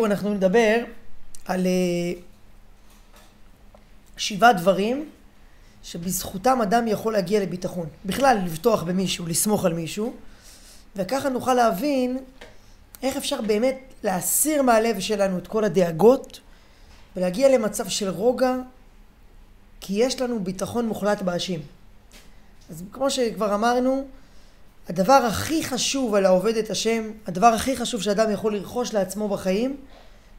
בשיעור אנחנו נדבר על אה, שבעה דברים שבזכותם אדם יכול להגיע לביטחון. בכלל, לבטוח במישהו, לסמוך על מישהו, וככה נוכל להבין איך אפשר באמת להסיר מהלב שלנו את כל הדאגות ולהגיע למצב של רוגע, כי יש לנו ביטחון מוחלט בהשם. אז כמו שכבר אמרנו, הדבר הכי חשוב על העובד את השם, הדבר הכי חשוב שאדם יכול לרכוש לעצמו בחיים,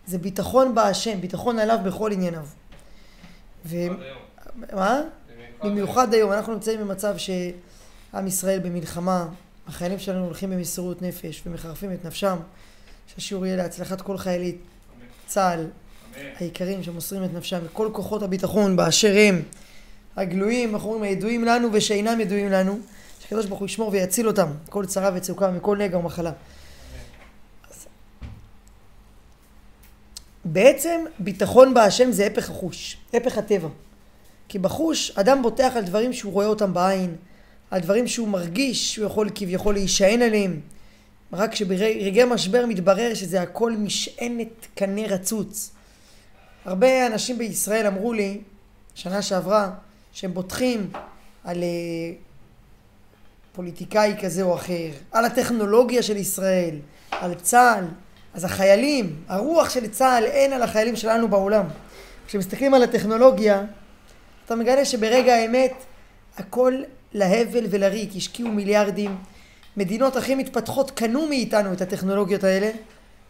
זה ביטחון בהשם, ביטחון עליו בכל ענייניו. ו... מה? במיוחד היום. אנחנו נמצאים במצב שעם ישראל במלחמה, החיילים שלנו הולכים במסירות נפש ומחרפים את נפשם, שהשיעור יהיה להצלחת כל חיילי צה"ל היקרים שמוסרים את נפשם וכל כוחות הביטחון באשר הם הגלויים, אנחנו אומרים הידועים לנו ושאינם ידועים לנו. שהקדוש ברוך הוא ישמור ויציל אותם, כל צרה וצוקה, מכל נגע ומחלה. בעצם ביטחון בהשם זה הפך החוש, הפך הטבע. כי בחוש אדם בוטח על דברים שהוא רואה אותם בעין, על דברים שהוא מרגיש שהוא יכול כביכול להישען עליהם. רק שברגעי משבר מתברר שזה הכל משענת קנה רצוץ. הרבה אנשים בישראל אמרו לי, שנה שעברה, שהם בוטחים על אה, פוליטיקאי כזה או אחר, על הטכנולוגיה של ישראל, על צה"ל, אז החיילים, הרוח של צה"ל אין על החיילים שלנו בעולם. כשמסתכלים על הטכנולוגיה, אתה מגלה שברגע האמת הכל להבל ולריק, השקיעו מיליארדים, מדינות הכי מתפתחות קנו מאיתנו את הטכנולוגיות האלה,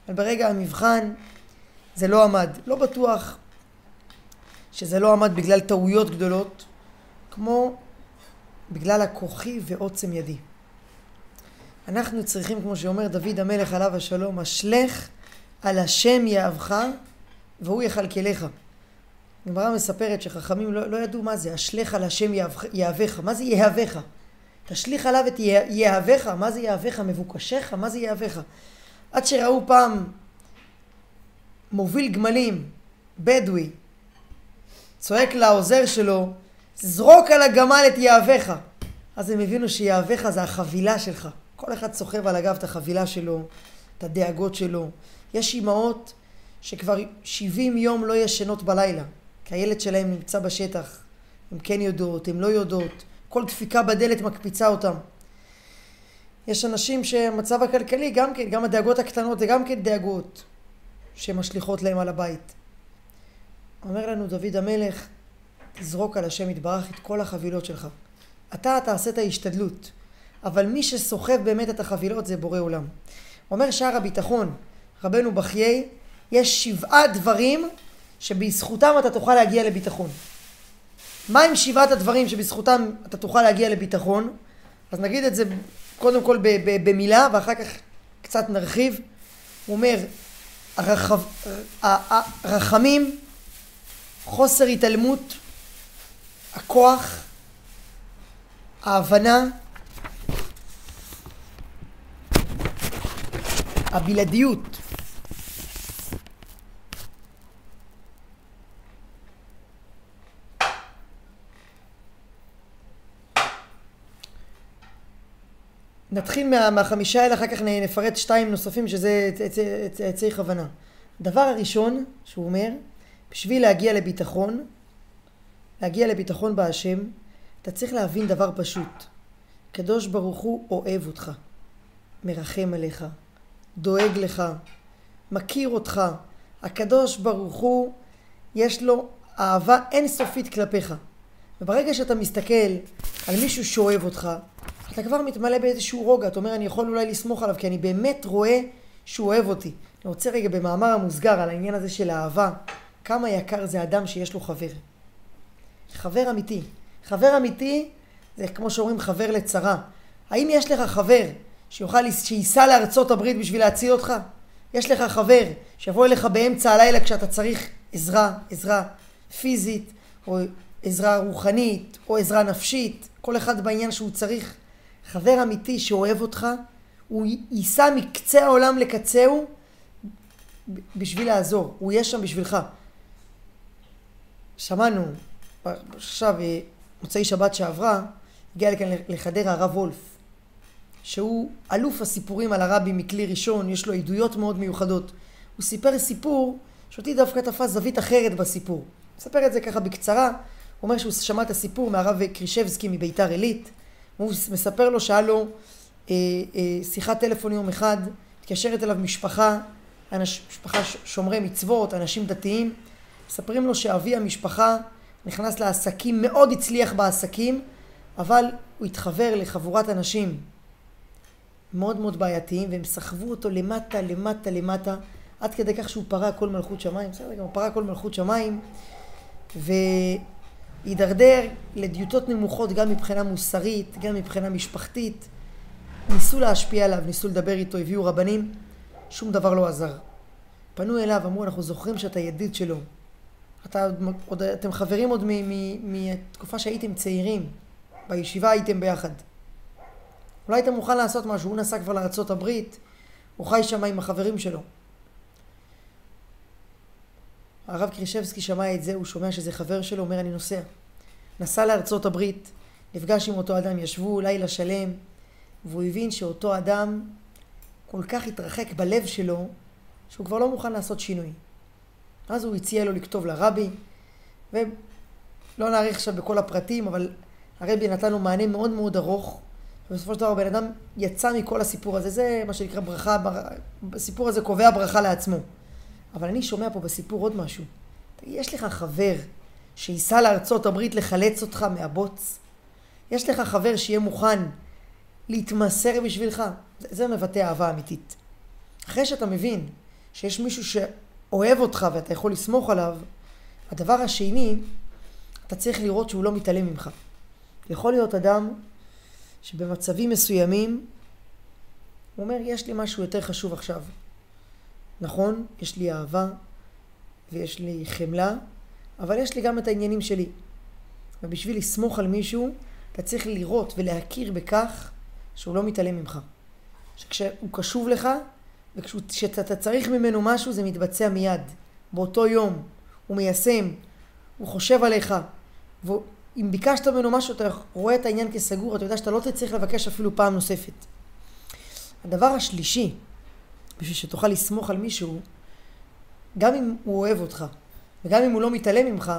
אבל ברגע המבחן זה לא עמד. לא בטוח שזה לא עמד בגלל טעויות גדולות, כמו בגלל הכוחי ועוצם ידי. אנחנו צריכים, כמו שאומר דוד המלך עליו השלום, אשלך על השם יאהבך והוא יכלכלך. הגמרא מספרת שחכמים לא, לא ידעו מה זה, אשלך על השם יאהבך, מה זה יאהבך? תשליך עליו את יאהבך, מה זה יאהבך? מבוקשך, מה זה יאהבך? עד שראו פעם מוביל גמלים, בדואי, צועק לעוזר שלו, זרוק על הגמל את יהבך. אז הם הבינו שיהבך זה החבילה שלך. כל אחד סוחב על הגב את החבילה שלו, את הדאגות שלו. יש אימהות שכבר 70 יום לא ישנות בלילה, כי הילד שלהם נמצא בשטח. הן כן יודעות, הן לא יודעות. כל דפיקה בדלת מקפיצה אותם. יש אנשים שהמצב הכלכלי גם כן, גם הדאגות הקטנות זה גם כן דאגות שמשליכות להם על הבית. אומר לנו דוד המלך, תזרוק על השם יתברך את כל החבילות שלך. אתה תעשה את ההשתדלות, אבל מי שסוחב באמת את החבילות זה בורא עולם. אומר שער הביטחון, רבנו בחיי, יש שבעה דברים שבזכותם אתה תוכל להגיע לביטחון. מה עם שבעת הדברים שבזכותם אתה תוכל להגיע לביטחון? אז נגיד את זה קודם כל במילה ואחר כך קצת נרחיב. הוא אומר, הרחב, הרחמים, חוסר התעלמות, הכוח, ההבנה, הבלעדיות. נתחיל מה, מהחמישה האלה, אחר כך נפרט שתיים נוספים שזה צריך הבנה. הדבר הראשון שהוא אומר, בשביל להגיע לביטחון, להגיע לביטחון בהשם, אתה צריך להבין דבר פשוט. קדוש ברוך הוא אוהב אותך, מרחם עליך, דואג לך, מכיר אותך. הקדוש ברוך הוא, יש לו אהבה אינסופית כלפיך. וברגע שאתה מסתכל על מישהו שאוהב אותך, אתה כבר מתמלא באיזשהו רוגע. אתה אומר, אני יכול אולי לסמוך עליו, כי אני באמת רואה שהוא אוהב אותי. אני רוצה רגע במאמר המוסגר על העניין הזה של אהבה, כמה ייחר זה אדם שיש לו חבר. חבר אמיתי. חבר אמיתי זה כמו שאומרים חבר לצרה. האם יש לך חבר שיוכל, שייסע לארצות הברית בשביל להציל אותך? יש לך חבר שיבוא אליך באמצע הלילה כשאתה צריך עזרה, עזרה פיזית, או עזרה רוחנית, או עזרה נפשית, כל אחד בעניין שהוא צריך. חבר אמיתי שאוהב אותך, הוא ייסע מקצה העולם לקצהו בשביל לעזור, הוא יהיה שם בשבילך. שמענו עכשיו, מוצאי שבת שעברה, הגיע לכאן לחדרה הרב וולף, שהוא אלוף הסיפורים על הרבי מכלי ראשון, יש לו עדויות מאוד מיוחדות. הוא סיפר סיפור שאותי דווקא תפס זווית אחרת בסיפור. הוא מספר את זה ככה בקצרה, הוא אומר שהוא שמע את הסיפור מהרב קרישבסקי מביתר עילית, הוא מספר לו שהיה לו אה, אה, שיחת טלפון יום אחד, מתקשרת אליו משפחה, אנש, משפחה שומרי מצוות, אנשים דתיים, מספרים לו שאבי המשפחה נכנס לעסקים, מאוד הצליח בעסקים, אבל הוא התחבר לחבורת אנשים מאוד מאוד בעייתיים, והם סחבו אותו למטה, למטה, למטה, עד כדי כך שהוא פרע כל מלכות שמיים, בסדר, גם הוא פרע כל מלכות שמיים, והידרדר לדיוטות נמוכות גם מבחינה מוסרית, גם מבחינה משפחתית. ניסו להשפיע עליו, ניסו לדבר איתו, הביאו רבנים, שום דבר לא עזר. פנו אליו, אמרו, אנחנו זוכרים שאתה ידיד שלו. אתה עוד, אתם חברים עוד מתקופה שהייתם צעירים, בישיבה הייתם ביחד. אולי היית מוכן לעשות משהו, הוא נסע כבר לארצות הברית, הוא חי שם עם החברים שלו. הרב קרישבסקי שמע את זה, הוא שומע שזה חבר שלו, אומר אני נוסע. נסע לארצות הברית, נפגש עם אותו אדם, ישבו לילה שלם, והוא הבין שאותו אדם כל כך התרחק בלב שלו, שהוא כבר לא מוכן לעשות שינוי. אז הוא הציע לו לכתוב לרבי, ולא נאריך עכשיו בכל הפרטים, אבל הרבי נתן לו מענה מאוד מאוד ארוך, ובסופו של דבר הבן אדם יצא מכל הסיפור הזה, זה מה שנקרא ברכה, הסיפור הזה קובע ברכה לעצמו. אבל אני שומע פה בסיפור עוד משהו. יש לך חבר שייסע לארצות הברית לחלץ אותך מהבוץ? יש לך חבר שיהיה מוכן להתמסר בשבילך? זה, זה מבטא אהבה אמיתית. אחרי שאתה מבין שיש מישהו שאוהב אותך ואתה יכול לסמוך עליו, הדבר השני, אתה צריך לראות שהוא לא מתעלם ממך. יכול להיות אדם שבמצבים מסוימים הוא אומר, יש לי משהו יותר חשוב עכשיו. נכון, יש לי אהבה ויש לי חמלה, אבל יש לי גם את העניינים שלי. ובשביל לסמוך על מישהו, אתה צריך לראות ולהכיר בכך שהוא לא מתעלם ממך. שכשהוא קשוב לך, וכשאתה צריך ממנו משהו זה מתבצע מיד. באותו יום. הוא מיישם, הוא חושב עליך. ואם ביקשת ממנו משהו, אתה רואה את העניין כסגור, אתה יודע שאתה לא תצטרך לבקש אפילו פעם נוספת. הדבר השלישי, בשביל שתוכל לסמוך על מישהו, גם אם הוא אוהב אותך, וגם אם הוא לא מתעלם ממך,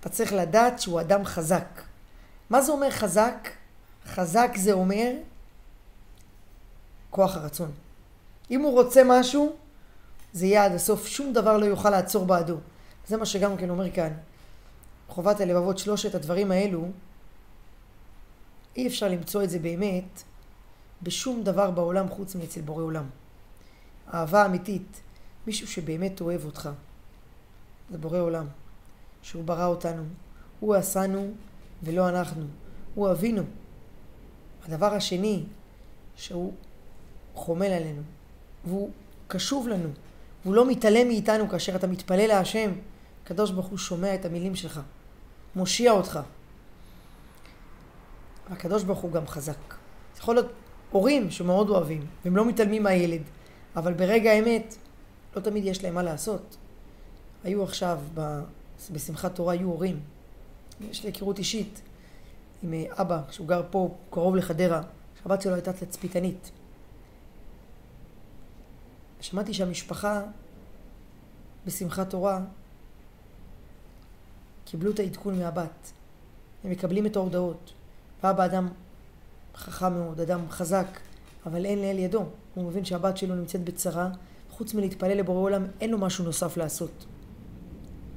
אתה צריך לדעת שהוא אדם חזק. מה זה אומר חזק? חזק זה אומר כוח הרצון. אם הוא רוצה משהו, זה יהיה עד הסוף, שום דבר לא יוכל לעצור בעדו. זה מה שגם כן אומר כאן. חובת הלבבות, שלושת הדברים האלו, אי אפשר למצוא את זה באמת בשום דבר בעולם חוץ מאצל בורא עולם. אהבה אמיתית, מישהו שבאמת אוהב אותך, זה בורא עולם, שהוא ברא אותנו, הוא עשנו ולא אנחנו, הוא אבינו. הדבר השני, שהוא חומל עלינו, והוא קשוב לנו, והוא לא מתעלם מאיתנו כאשר אתה מתפלל להשם, הקדוש ברוך הוא שומע את המילים שלך, מושיע אותך. הקדוש ברוך הוא גם חזק. זה יכול להיות הורים שמאוד אוהבים, והם לא מתעלמים מהילד, אבל ברגע האמת לא תמיד יש להם מה לעשות. היו עכשיו, בשמחת תורה היו הורים, יש לי היכרות אישית עם אבא, שהוא גר פה קרוב לחדרה, שהבת שלו הייתה תצפיתנית. שמעתי שהמשפחה בשמחת תורה קיבלו את העדכון מהבת. הם מקבלים את ההודעות. ואבא אדם חכם מאוד, אדם חזק, אבל אין לאל ידו. הוא מבין שהבת שלו נמצאת בצרה, חוץ מלהתפלל לבורא עולם, אין לו משהו נוסף לעשות.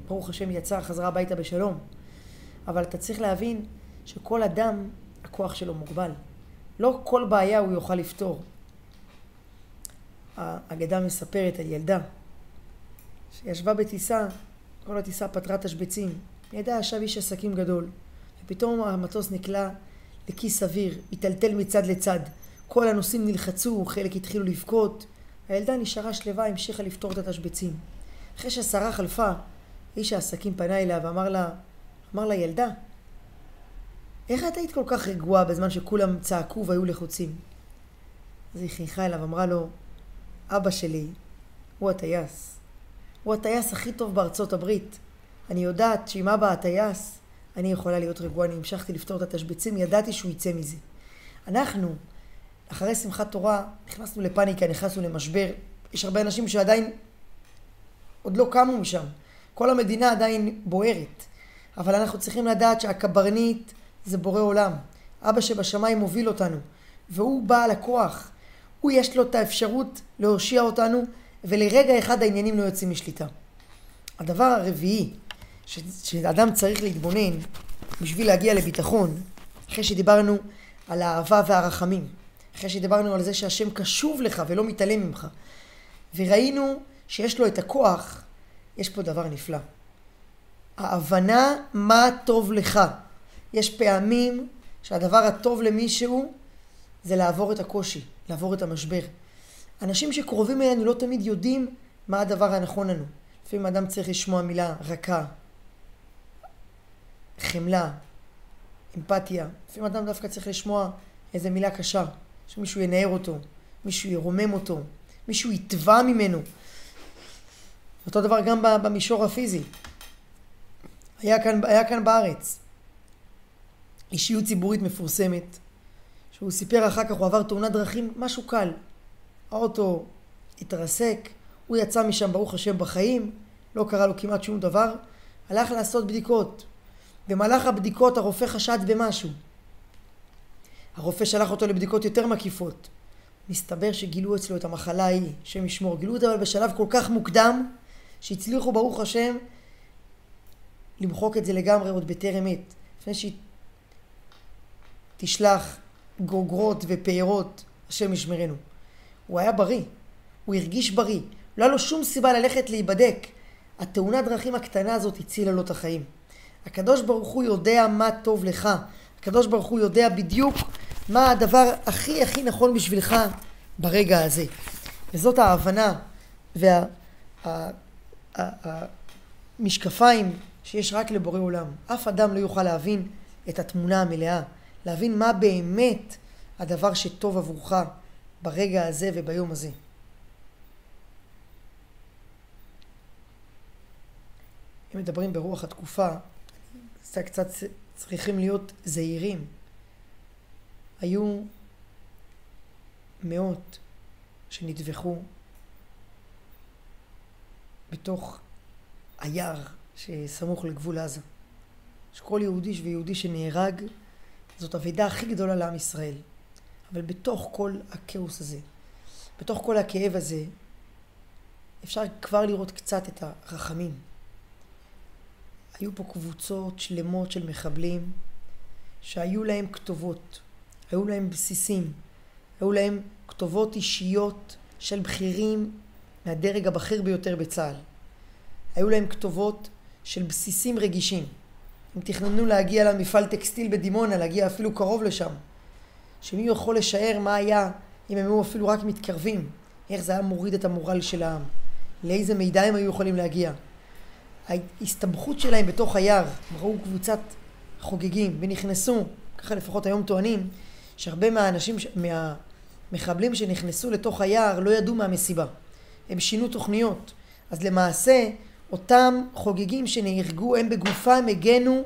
ברוך השם יצא, חזרה הביתה בשלום. אבל אתה צריך להבין שכל אדם, הכוח שלו מוגבל. לא כל בעיה הוא יוכל לפתור. האגדה מספרת על ילדה שישבה בטיסה, כל הטיסה פתרה תשבצים. ידע ישב איש עסקים גדול, ופתאום המטוס נקלע לכיס אוויר, היטלטל מצד לצד. כל הנוסעים נלחצו, חלק התחילו לבכות. הילדה נשארה שלווה, המשיכה לפתור את התשבצים. אחרי שהשרה חלפה, איש העסקים פנה אליה ואמר לה, אמר לה, ילדה, איך את היית כל כך רגועה בזמן שכולם צעקו והיו לחוצים? אז היא חייכה אליו, אמרה לו, אבא שלי הוא הטייס. הוא הטייס הכי טוב בארצות הברית. אני יודעת שאם אבא הטייס, אני יכולה להיות רגועה. אני המשכתי לפתור את התשבצים, ידעתי שהוא יצא מזה. אנחנו, אחרי שמחת תורה, נכנסנו לפאניקה, נכנסנו למשבר. יש הרבה אנשים שעדיין עוד לא קמו משם. כל המדינה עדיין בוערת. אבל אנחנו צריכים לדעת שהקברניט זה בורא עולם. אבא שבשמיים מוביל אותנו, והוא בעל הכוח. הוא יש לו את האפשרות להושיע אותנו, ולרגע אחד העניינים לא יוצאים משליטה. הדבר הרביעי ש- שאדם צריך להתבונן בשביל להגיע לביטחון, אחרי שדיברנו על האהבה והרחמים, אחרי שדיברנו על זה שהשם קשוב לך ולא מתעלם ממך, וראינו שיש לו את הכוח, יש פה דבר נפלא. ההבנה מה טוב לך. יש פעמים שהדבר הטוב למישהו זה לעבור את הקושי, לעבור את המשבר. אנשים שקרובים אלינו לא תמיד יודעים מה הדבר הנכון לנו. לפעמים אדם צריך לשמוע מילה רכה, חמלה, אמפתיה. לפעמים אדם דווקא צריך לשמוע איזה מילה קשה, שמישהו ינער אותו, מישהו ירומם אותו, מישהו יתבע ממנו. אותו דבר גם במישור הפיזי. היה כאן, היה כאן בארץ אישיות ציבורית מפורסמת, שהוא סיפר אחר כך, הוא עבר תאונת דרכים, משהו קל. האוטו התרסק, הוא יצא משם ברוך השם בחיים, לא קרה לו כמעט שום דבר, הלך לעשות בדיקות. במהלך הבדיקות הרופא חשד במשהו. הרופא שלח אותו לבדיקות יותר מקיפות. מסתבר שגילו אצלו את המחלה ההיא, השם ישמור. גילו אותה אבל בשלב כל כך מוקדם, שהצליחו ברוך השם למחוק את זה לגמרי עוד בטרם עת. לפני שהיא תשלח גוגרות ופארות, השם ישמרנו. הוא היה בריא, הוא הרגיש בריא, לא היה לו שום סיבה ללכת להיבדק. התאונת דרכים הקטנה הזאת הצילה לו את החיים. הקדוש ברוך הוא יודע מה טוב לך. הקדוש ברוך הוא יודע בדיוק מה הדבר הכי הכי נכון בשבילך ברגע הזה. וזאת ההבנה והמשקפיים שיש רק לבורא עולם. אף אדם לא יוכל להבין את התמונה המלאה, להבין מה באמת הדבר שטוב עבורך ברגע הזה וביום הזה. אם מדברים ברוח התקופה, קצת צריכים להיות זהירים. היו מאות שנטבחו בתוך היער שסמוך לגבול עזה. שכל יהודי ויהודי שנהרג זאת אבידה הכי גדולה לעם ישראל. אבל בתוך כל הכאוס הזה, בתוך כל הכאב הזה, אפשר כבר לראות קצת את הרחמים. היו פה קבוצות שלמות של מחבלים שהיו להם כתובות, היו להם בסיסים, היו להם כתובות אישיות של בכירים מהדרג הבכיר ביותר בצה"ל. היו להם כתובות של בסיסים רגישים. הם תכננו להגיע למפעל טקסטיל בדימונה, להגיע אפילו קרוב לשם. שמי יכול לשער מה היה אם הם היו אפילו רק מתקרבים, איך זה היה מוריד את המורל של העם, לאיזה מידע הם היו יכולים להגיע. ההסתבכות שלהם בתוך היער, הם ראו קבוצת חוגגים ונכנסו, ככה לפחות היום טוענים, שהרבה מהאנשים, מהמחבלים שנכנסו לתוך היער לא ידעו מהמסיבה. הם שינו תוכניות. אז למעשה, אותם חוגגים שנהרגו, הם בגופם הגנו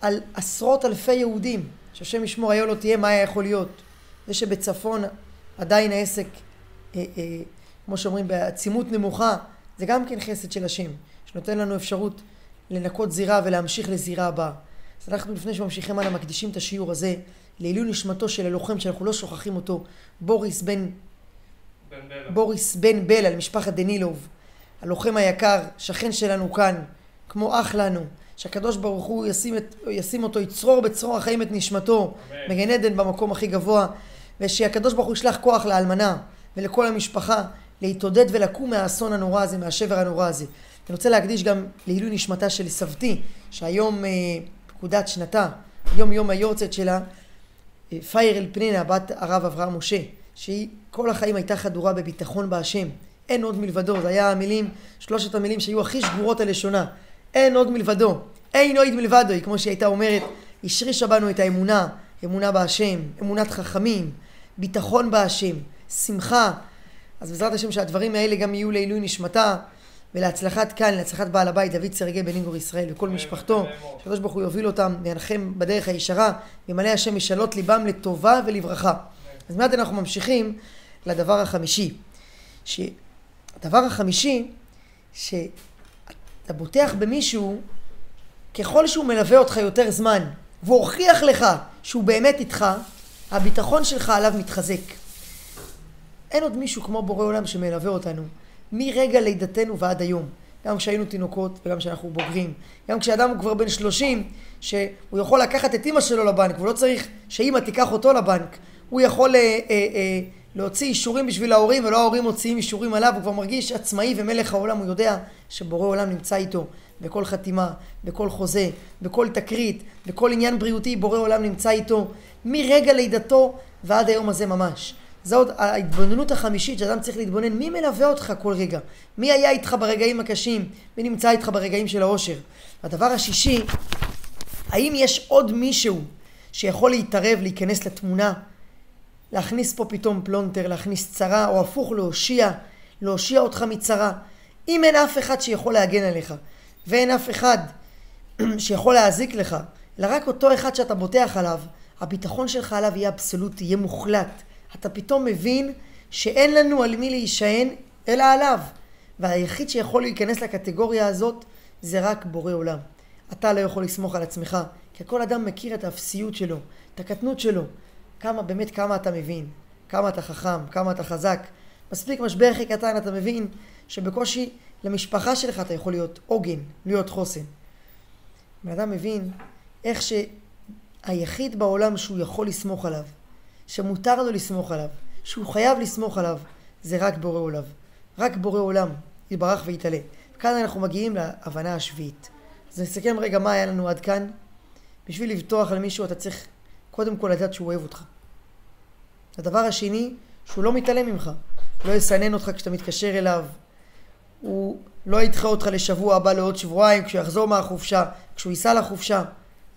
על עשרות אלפי יהודים. שהשם ישמור היה לא תהיה, מה היה יכול להיות? זה שבצפון עדיין העסק, אה, אה, כמו שאומרים, בעצימות נמוכה, זה גם כן חסד של השם. שנותן לנו אפשרות לנקות זירה ולהמשיך לזירה הבאה. אז אנחנו לפני שממשיכים הלאה מקדישים את השיעור הזה לעילוי נשמתו של הלוחם שאנחנו לא שוכחים אותו, בוריס בן, בן בוריס בן בל על משפחת דנילוב, הלוחם היקר, שכן שלנו כאן, כמו אח לנו, שהקדוש ברוך הוא ישים, את, ישים אותו, יצרור בצרור החיים את נשמתו, מגן עדן במקום הכי גבוה, ושהקדוש ברוך הוא ישלח כוח לאלמנה ולכל המשפחה להתעודד ולקום מהאסון הנורא הזה, מהשבר הנורא הזה. אני רוצה להקדיש גם לעילוי נשמתה של סבתי, שהיום אה, פקודת שנתה, יום יום היורצת שלה, אה, פייר אל פנינה, בת הרב אברהם משה, שהיא כל החיים הייתה חדורה בביטחון בהשם. אין עוד מלבדו, זה היה המילים, שלושת המילים שהיו הכי שגורות הלשונה. אין עוד מלבדו, אין עוד מלבדו, כמו שהיא הייתה אומרת, השרישה בנו את האמונה, אמונה בהשם, אמונת חכמים, ביטחון בהשם, שמחה. אז בעזרת השם שהדברים האלה גם יהיו לעילוי נשמתה. ולהצלחת כאן, להצלחת בעל הבית דוד סרגי בן אינגור ישראל וכל משפחתו, שהקדוש ברוך הוא יוביל אותם, וינחם בדרך הישרה, וימלא השם משאלות ליבם לטובה ולברכה. אז מיד אנחנו ממשיכים לדבר החמישי. שהדבר החמישי, אתה בוטח במישהו, ככל שהוא מלווה אותך יותר זמן, והוא הוכיח לך שהוא באמת איתך, הביטחון שלך עליו מתחזק. אין עוד מישהו כמו בורא עולם שמלווה אותנו, מרגע לידתנו ועד היום. גם כשהיינו תינוקות וגם כשאנחנו בוגרים. גם כשאדם הוא כבר בן שלושים, שהוא יכול לקחת את אימא שלו לבנק, והוא לא צריך שאימא תיקח אותו לבנק. הוא יכול אה, אה, אה, להוציא אישורים בשביל ההורים, ולא ההורים מוציאים אישורים עליו, הוא כבר מרגיש עצמאי ומלך העולם, הוא יודע שבורא עולם נמצא איתו בכל חתימה, בכל חוזה, בכל תקרית, בכל עניין בריאותי, בורא עולם נמצא איתו מרגע לידתו ועד היום הזה ממש. זאת ההתבוננות החמישית שאדם צריך להתבונן, מי מלווה אותך כל רגע? מי היה איתך ברגעים הקשים? מי נמצא איתך ברגעים של האושר? הדבר השישי, האם יש עוד מישהו שיכול להתערב, להיכנס לתמונה, להכניס פה פתאום פלונטר, להכניס צרה, או הפוך להושיע, להושיע אותך מצרה? אם אין אף אחד שיכול להגן עליך, ואין אף אחד שיכול להזיק לך, אלא רק אותו אחד שאתה בוטח עליו, הביטחון שלך עליו יהיה אבסולוטי, יהיה מוחלט. אתה פתאום מבין שאין לנו על מי להישען, אלא עליו. והיחיד שיכול להיכנס לקטגוריה הזאת זה רק בורא עולם. אתה לא יכול לסמוך על עצמך, כי כל אדם מכיר את האפסיות שלו, את הקטנות שלו. כמה, באמת כמה אתה מבין, כמה אתה חכם, כמה אתה חזק. מספיק משבר הכי קטן אתה מבין שבקושי למשפחה שלך אתה יכול להיות עוגן, להיות חוסן. בן אדם מבין איך שהיחיד בעולם שהוא יכול לסמוך עליו, שמותר לו לסמוך עליו, שהוא חייב לסמוך עליו, זה רק בורא עולם. רק בורא עולם יתברך ויתעלה. כאן אנחנו מגיעים להבנה השביעית. אז נסכם רגע מה היה לנו עד כאן. בשביל לבטוח על מישהו אתה צריך קודם כל לדעת שהוא אוהב אותך. הדבר השני, שהוא לא מתעלם ממך. לא יסנן אותך כשאתה מתקשר אליו. הוא לא ידחה אותך לשבוע הבא לעוד שבועיים, כשהוא יחזור מהחופשה, כשהוא ייסע לחופשה.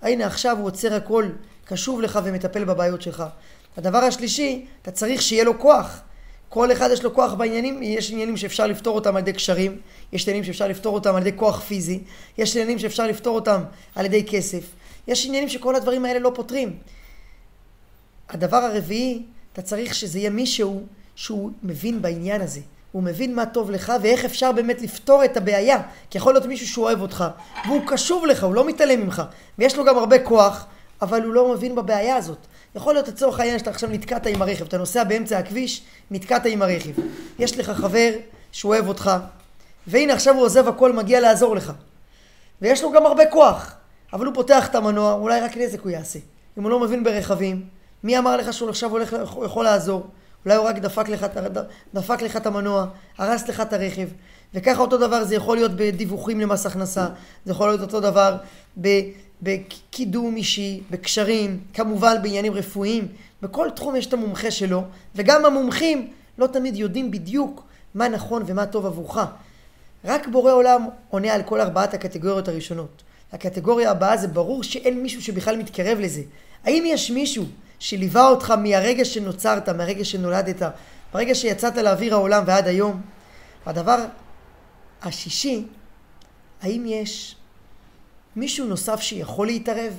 הנה עכשיו הוא עוצר הכל, קשוב לך ומטפל בבעיות שלך. הדבר השלישי, אתה צריך שיהיה לו כוח. כל אחד יש לו כוח בעניינים, יש עניינים שאפשר לפתור אותם על ידי קשרים, יש עניינים שאפשר לפתור אותם על ידי כוח פיזי, יש עניינים שאפשר לפתור אותם על ידי כסף, יש עניינים שכל הדברים האלה לא פותרים. הדבר הרביעי, אתה צריך שזה יהיה מישהו שהוא מבין בעניין הזה. הוא מבין מה טוב לך ואיך אפשר באמת לפתור את הבעיה. כי יכול להיות מישהו שהוא אוהב אותך, והוא קשוב לך, הוא לא מתעלם ממך, ויש לו גם הרבה כוח, אבל הוא לא מבין בבעיה הזאת. יכול להיות לצורך העניין שאתה עכשיו נתקעת עם הרכב, אתה נוסע באמצע הכביש, נתקעת עם הרכב. יש לך חבר שהוא אוהב אותך, והנה עכשיו הוא עוזב הכל, מגיע לעזור לך. ויש לו גם הרבה כוח, אבל הוא פותח את המנוע, אולי רק נזק הוא יעשה. אם הוא לא מבין ברכבים, מי אמר לך שהוא עכשיו הולך, יכול לעזור? אולי הוא רק דפק לך, דפק לך את המנוע, הרס לך את הרכב. וככה אותו דבר זה יכול להיות בדיווחים למס הכנסה, זה יכול להיות אותו דבר בקידום אישי, בקשרים, כמובן בעניינים רפואיים, בכל תחום יש את המומחה שלו, וגם המומחים לא תמיד יודעים בדיוק מה נכון ומה טוב עבורך. רק בורא עולם עונה על כל ארבעת הקטגוריות הראשונות. הקטגוריה הבאה זה ברור שאין מישהו שבכלל מתקרב לזה. האם יש מישהו שליווה אותך מהרגע שנוצרת, מהרגע שנולדת, ברגע שיצאת לאוויר העולם ועד היום? והדבר השישי, האם יש מישהו נוסף שיכול להתערב?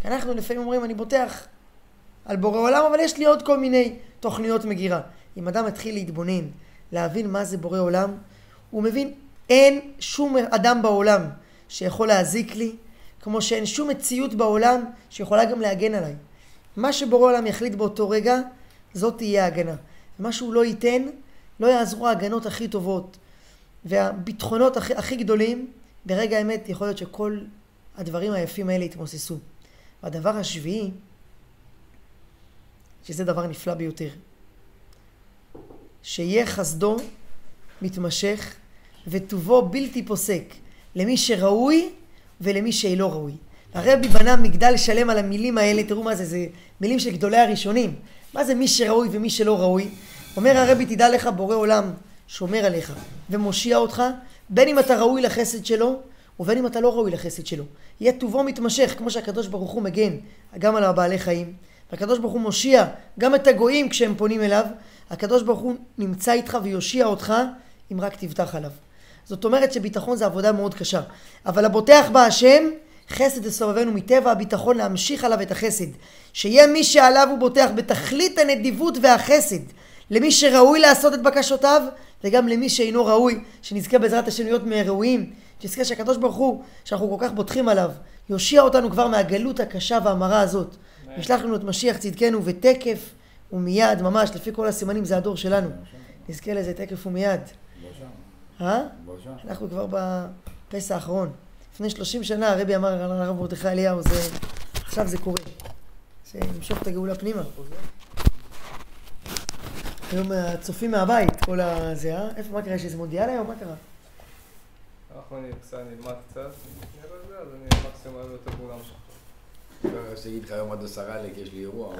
כי אנחנו לפעמים אומרים, אני בוטח על בורא עולם, אבל יש לי עוד כל מיני תוכניות מגירה. אם אדם מתחיל להתבונן, להבין מה זה בורא עולם, הוא מבין, אין שום אדם בעולם שיכול להזיק לי, כמו שאין שום מציאות בעולם שיכולה גם להגן עליי. מה שבורא עולם יחליט באותו רגע, זאת תהיה ההגנה. ומה שהוא לא ייתן, לא יעזרו ההגנות הכי טובות. והביטחונות הכי, הכי גדולים, ברגע האמת יכול להיות שכל הדברים היפים האלה יתמוססו. והדבר השביעי, שזה דבר נפלא ביותר, שיהיה חסדו מתמשך וטובו בלתי פוסק למי שראוי ולמי שאינו ראוי. הרבי בנה מגדל שלם על המילים האלה, תראו מה זה, זה מילים של גדולי הראשונים. מה זה מי שראוי ומי שלא ראוי? אומר הרבי, תדע לך, בורא עולם שומר עליך ומושיע אותך, בין אם אתה ראוי לחסד שלו, ובין אם אתה לא ראוי לחסד שלו. יהיה טובו מתמשך, כמו שהקדוש ברוך הוא מגן גם על הבעלי חיים, והקדוש ברוך הוא מושיע גם את הגויים כשהם פונים אליו, הקדוש ברוך הוא נמצא איתך ויושיע אותך אם רק תבטח עליו. זאת אומרת שביטחון זה עבודה מאוד קשה. אבל הבוטח בה חסד יסובבנו מטבע הביטחון להמשיך עליו את החסד. שיהיה מי שעליו הוא בוטח בתכלית הנדיבות והחסד. למי שראוי לעשות את בקשותיו, וגם למי שאינו ראוי, שנזכה בעזרת השם להיות מהראויים שנזכה שהקדוש ברוך הוא, שאנחנו כל כך בוטחים עליו, יושיע אותנו כבר מהגלות הקשה והמרה הזאת. ישלח לנו את משיח צדקנו ותקף ומיד, ממש, לפי כל הסימנים זה הדור שלנו. נזכה לזה תקף ומיד. אה? אנחנו כבר בפסח האחרון. לפני 30 שנה הרבי אמר על הרב מרדכי אליהו, זה... עכשיו זה קורה. שימשוך את הגאולה פנימה. היום הצופים מהבית, כל הזה, אה? איפה, מה קרה? יש איזה מונדיאל היום? מה קרה? אנחנו נלמד קצת, נראה את זה, אז אני מקסימום אוהב את הגאולה. לא, אני אגיד לך היום עד עשרה לק, יש לי אירוע.